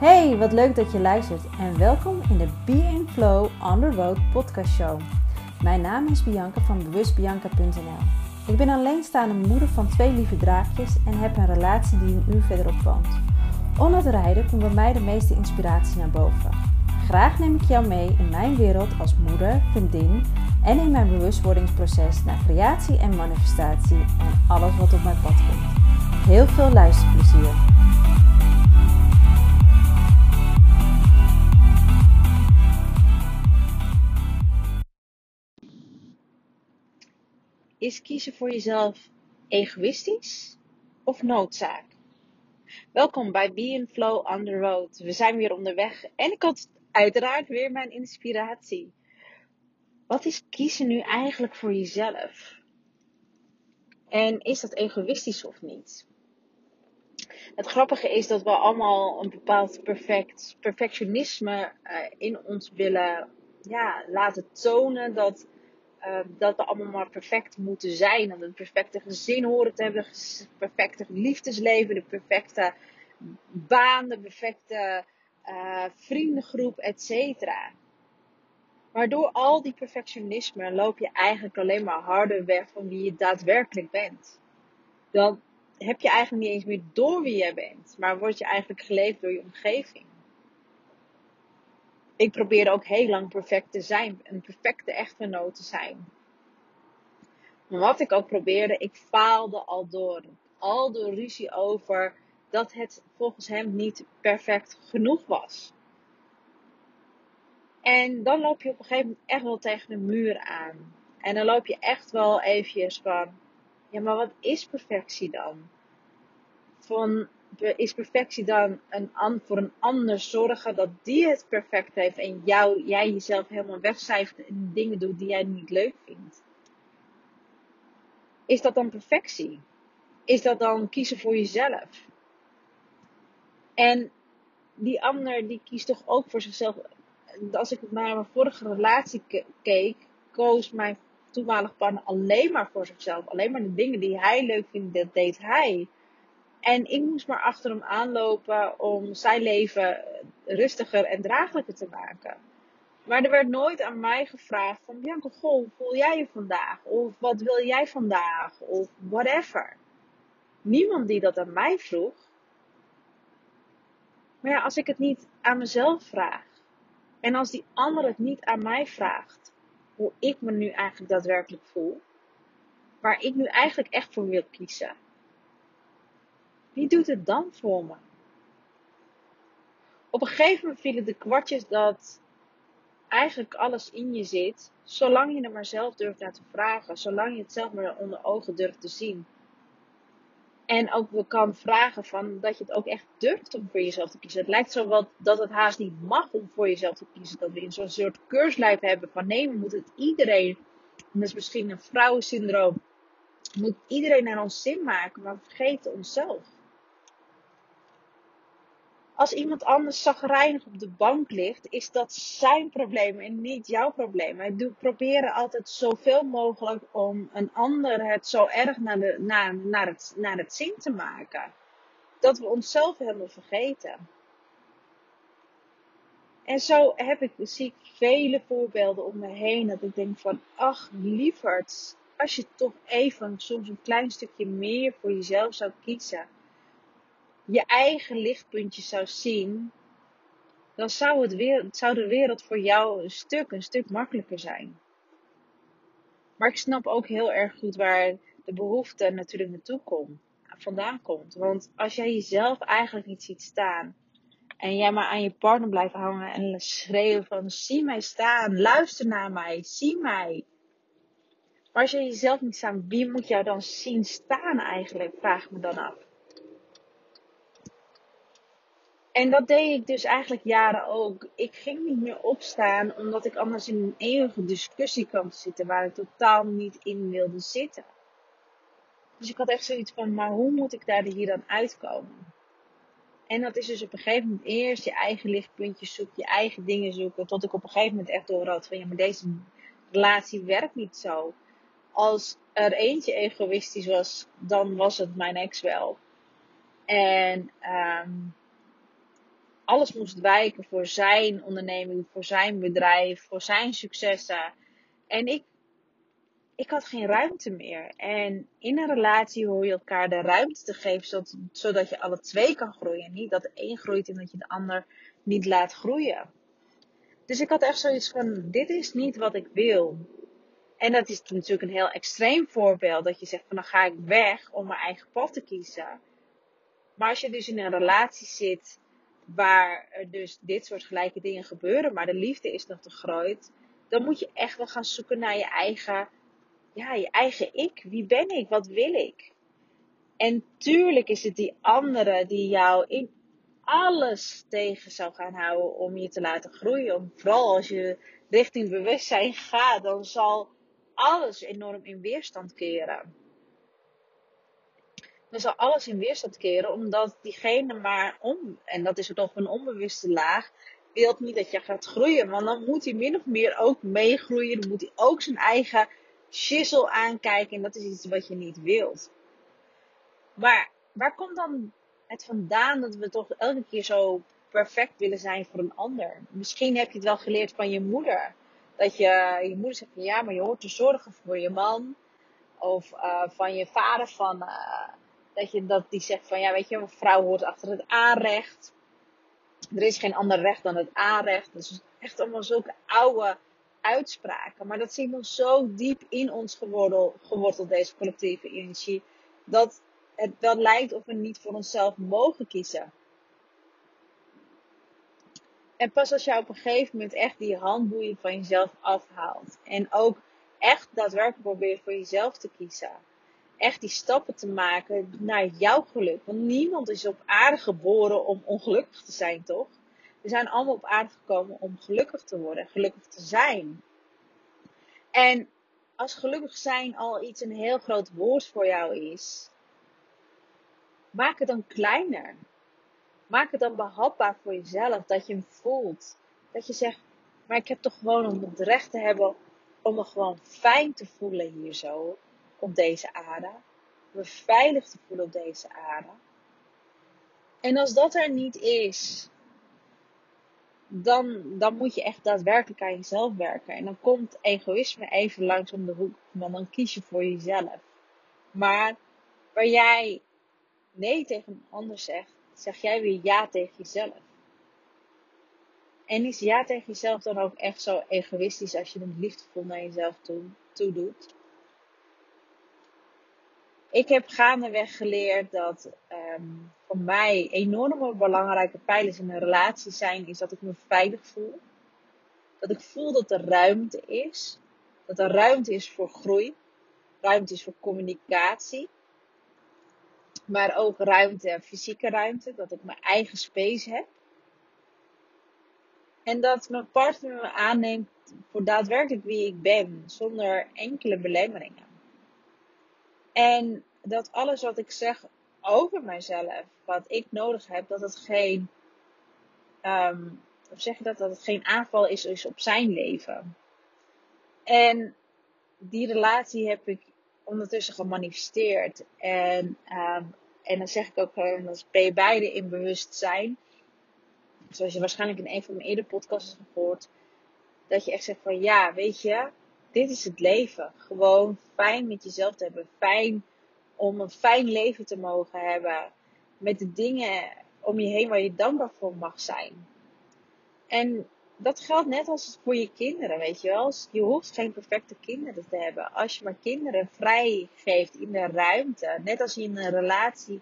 Hey, wat leuk dat je luistert en welkom in de Be in Flow on the Road podcast show. Mijn naam is Bianca van bewustbianca.nl. Ik ben alleenstaande moeder van twee lieve draakjes en heb een relatie die een uur verderop woont. Onder het rijden komt bij mij de meeste inspiratie naar boven. Graag neem ik jou mee in mijn wereld als moeder, vriendin en in mijn bewustwordingsproces naar creatie en manifestatie en alles wat op mijn pad komt. Heel veel luisterplezier! Is kiezen voor jezelf egoïstisch of noodzaak? Welkom bij Be in Flow on the Road. We zijn weer onderweg en ik had uiteraard weer mijn inspiratie. Wat is kiezen nu eigenlijk voor jezelf? En is dat egoïstisch of niet? Het grappige is dat we allemaal een bepaald perfect, perfectionisme uh, in ons willen ja, laten tonen. Dat uh, dat we allemaal maar perfect moeten zijn. We een perfecte gezin horen te hebben, het perfecte liefdesleven, de perfecte baan, de perfecte uh, vriendengroep, etc. Maar door al die perfectionisme loop je eigenlijk alleen maar harder weg van wie je daadwerkelijk bent. Dan heb je eigenlijk niet eens meer door wie jij bent, maar word je eigenlijk geleefd door je omgeving ik probeerde ook heel lang perfect te zijn. Een perfecte echtgenoot te zijn. Maar wat ik ook probeerde, ik faalde al door. Al door ruzie over dat het volgens hem niet perfect genoeg was. En dan loop je op een gegeven moment echt wel tegen de muur aan. En dan loop je echt wel eventjes van, ja maar wat is perfectie dan? Van, is perfectie dan een, voor een ander zorgen dat die het perfect heeft en jou, jij jezelf helemaal wegcijfert en dingen doet die jij niet leuk vindt? Is dat dan perfectie? Is dat dan kiezen voor jezelf? En die ander die kiest toch ook voor zichzelf. Als ik naar mijn vorige relatie keek, koos mijn toenmalige partner alleen maar voor zichzelf. Alleen maar de dingen die hij leuk vindt, dat deed hij. En ik moest maar achter hem aanlopen om zijn leven rustiger en draaglijker te maken. Maar er werd nooit aan mij gevraagd van Bianca, goh, hoe voel jij je vandaag? Of wat wil jij vandaag? Of whatever. Niemand die dat aan mij vroeg. Maar ja, als ik het niet aan mezelf vraag. En als die ander het niet aan mij vraagt. Hoe ik me nu eigenlijk daadwerkelijk voel. Waar ik nu eigenlijk echt voor wil kiezen wie doet het dan voor me? Op een gegeven moment vielen de kwartjes dat eigenlijk alles in je zit, zolang je er maar zelf durft naar te vragen, zolang je het zelf maar onder ogen durft te zien. En ook kan vragen van dat je het ook echt durft om voor jezelf te kiezen. Het lijkt zo wat dat het haast niet mag om voor jezelf te kiezen. Dat we in zo'n soort keurslijf hebben van nee, we moeten het iedereen. dat is misschien een vrouwensyndroom. Moet iedereen naar ons zin maken, maar we vergeten onszelf. Als iemand anders zagrijnig op de bank ligt, is dat zijn probleem en niet jouw probleem. Wij proberen altijd zoveel mogelijk om een ander het zo erg naar, de, naar, het, naar het zin te maken. Dat we onszelf helemaal vergeten. En zo heb ik, zie ik vele voorbeelden om me heen dat ik denk van, ach lieverd, als je toch even soms een klein stukje meer voor jezelf zou kiezen je eigen lichtpuntje zou zien, dan zou, het weer, zou de wereld voor jou een stuk, een stuk makkelijker zijn. Maar ik snap ook heel erg goed waar de behoefte natuurlijk naartoe komt, vandaan komt. Want als jij jezelf eigenlijk niet ziet staan en jij maar aan je partner blijft hangen en schreeuwen van zie mij staan, luister naar mij, zie mij. Maar als je jezelf niet staan, wie moet jou dan zien staan eigenlijk, vraag me dan af. En dat deed ik dus eigenlijk jaren ook. Ik ging niet meer opstaan omdat ik anders in een eeuwige discussie te zitten waar ik totaal niet in wilde zitten. Dus ik had echt zoiets van, maar hoe moet ik daar hier dan uitkomen? En dat is dus op een gegeven moment eerst je eigen lichtpuntjes zoeken, je eigen dingen zoeken. Tot ik op een gegeven moment echt door had van, ja, maar deze relatie werkt niet zo. Als er eentje egoïstisch was, dan was het mijn ex wel. En um, alles moest wijken voor zijn onderneming, voor zijn bedrijf, voor zijn successen. En ik, ik had geen ruimte meer. En in een relatie hoor je elkaar de ruimte te geven, zodat, zodat je alle twee kan groeien. Niet dat de een groeit en dat je de ander niet laat groeien. Dus ik had echt zoiets van: dit is niet wat ik wil. En dat is natuurlijk een heel extreem voorbeeld. Dat je zegt van dan ga ik weg om mijn eigen pad te kiezen. Maar als je dus in een relatie zit waar dus dit soort gelijke dingen gebeuren, maar de liefde is nog te groot, dan moet je echt wel gaan zoeken naar je eigen, ja, je eigen ik. Wie ben ik? Wat wil ik? En tuurlijk is het die andere die jou in alles tegen zou gaan houden om je te laten groeien. Vooral als je richting bewustzijn gaat, dan zal alles enorm in weerstand keren. Dan zal alles in weerstand keren, omdat diegene maar om, en dat is ook nog een onbewuste laag, wil niet dat je gaat groeien. Want dan moet hij min of meer ook meegroeien. Dan moet hij ook zijn eigen shizzle aankijken. En dat is iets wat je niet wilt. Maar waar komt dan het vandaan dat we toch elke keer zo perfect willen zijn voor een ander? Misschien heb je het wel geleerd van je moeder. Dat je, je moeder zegt van ja, maar je hoort te zorgen voor je man. Of uh, van je vader van, uh, dat, je, dat die zegt van ja, weet je, een vrouw hoort achter het aanrecht. Er is geen ander recht dan het aanrecht. Is echt allemaal zulke oude uitspraken. Maar dat zit nog zo diep in ons geworteld, geworteld deze collectieve energie. Dat het wel lijkt of we niet voor onszelf mogen kiezen. En pas als je op een gegeven moment echt die handboeien van jezelf afhaalt. En ook echt daadwerkelijk probeert voor jezelf te kiezen. Echt die stappen te maken naar jouw geluk. Want niemand is op aarde geboren om ongelukkig te zijn, toch? We zijn allemaal op aarde gekomen om gelukkig te worden, gelukkig te zijn. En als gelukkig zijn al iets een heel groot woord voor jou is, maak het dan kleiner. Maak het dan behapbaar voor jezelf, dat je hem voelt. Dat je zegt, maar ik heb toch gewoon het recht te hebben om me gewoon fijn te voelen hier zo, op deze aarde. Me veilig te voelen op deze aarde. En als dat er niet is, dan, dan moet je echt daadwerkelijk aan jezelf werken. En dan komt egoïsme even langs om de hoek, want dan kies je voor jezelf. Maar waar jij nee tegen een ander zegt, zeg jij weer ja tegen jezelf. En is ja tegen jezelf dan ook echt zo egoïstisch als je het liefdevol naar jezelf toe, toe doet? Ik heb gaandeweg geleerd dat um, voor mij enorme belangrijke pijlers in een relatie zijn, is dat ik me veilig voel. Dat ik voel dat er ruimte is. Dat er ruimte is voor groei. Ruimte is voor communicatie maar ook ruimte, fysieke ruimte, dat ik mijn eigen space heb. En dat mijn partner me aanneemt voor daadwerkelijk wie ik ben, zonder enkele belemmeringen. En dat alles wat ik zeg over mijzelf, wat ik nodig heb, dat het geen, um, of zeg je dat, dat het geen aanval is, is op zijn leven. En die relatie heb ik ondertussen gemanifesteerd. En, um, en dan zeg ik ook gewoon, dat ben je beide in bewustzijn. Zoals je waarschijnlijk in een van mijn eerdere podcasts hebt gehoord. Dat je echt zegt van ja, weet je, dit is het leven. Gewoon fijn met jezelf te hebben. Fijn om een fijn leven te mogen hebben. Met de dingen om je heen waar je dankbaar voor mag zijn. En dat geldt net als voor je kinderen, weet je wel. Je hoeft geen perfecte kinderen te hebben. Als je maar kinderen vrij geeft in de ruimte. Net als in een relatie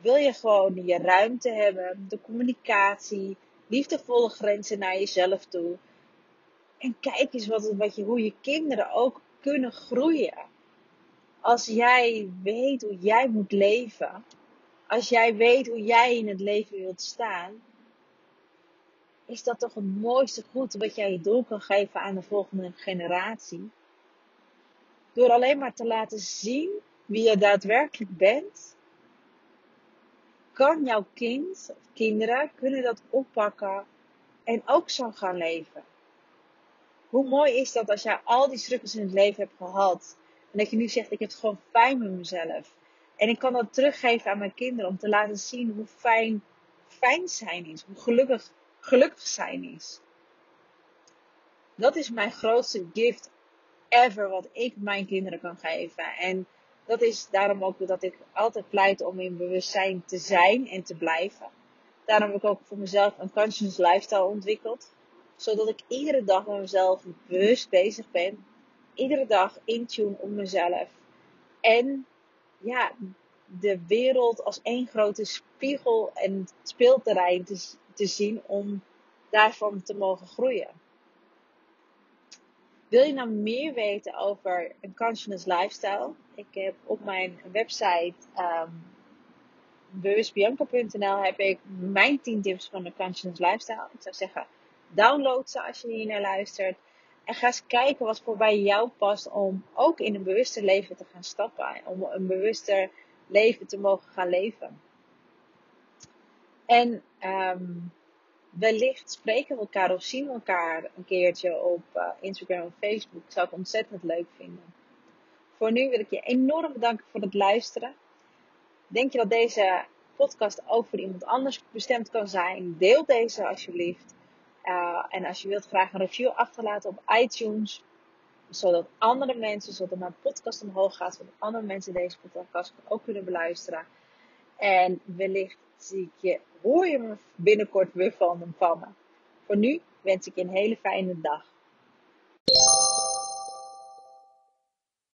wil je gewoon je ruimte hebben. De communicatie. Liefdevolle grenzen naar jezelf toe. En kijk eens wat, wat je, hoe je kinderen ook kunnen groeien. Als jij weet hoe jij moet leven. Als jij weet hoe jij in het leven wilt staan is dat toch het mooiste goed wat jij door kan geven aan de volgende generatie. Door alleen maar te laten zien wie je daadwerkelijk bent, kan jouw kind of kinderen kunnen dat oppakken en ook zo gaan leven. Hoe mooi is dat als jij al die struggles in het leven hebt gehad en dat je nu zegt ik heb het gewoon fijn met mezelf. En ik kan dat teruggeven aan mijn kinderen om te laten zien hoe fijn fijn zijn is, hoe gelukkig, gelukkig zijn is. Dat is mijn grootste gift ever wat ik mijn kinderen kan geven. En dat is daarom ook dat ik altijd pleit om in bewustzijn te zijn en te blijven. Daarom heb ik ook voor mezelf een conscious lifestyle ontwikkeld. Zodat ik iedere dag met mezelf bewust bezig ben. Iedere dag in tune op mezelf. En ja, de wereld als één grote spiegel en speelterrein te, te zien om daarvan te mogen groeien. Wil je nou meer weten over een conscious lifestyle? Ik heb op mijn website um, bewustbianca.nl heb ik mijn 10 tips van de conscious lifestyle. Ik zou zeggen, download ze als je hier naar luistert. En ga eens kijken wat voor bij jou past om ook in een bewuster leven te gaan stappen. Om een bewuster leven te mogen gaan leven. En um, wellicht spreken we elkaar of zien we elkaar een keertje op uh, Instagram of Facebook. Dat zou ik ontzettend leuk vinden. Voor nu wil ik je enorm bedanken voor het luisteren. Denk je dat deze podcast ook voor iemand anders bestemd kan zijn? Deel deze alsjeblieft. Uh, en als je wilt graag een review achterlaten op iTunes. Zodat andere mensen, zodat mijn podcast omhoog gaat. Zodat andere mensen deze podcast ook kunnen beluisteren. En wellicht zie ik je, hoor je me binnenkort weer van, van me. Voor nu wens ik je een hele fijne dag.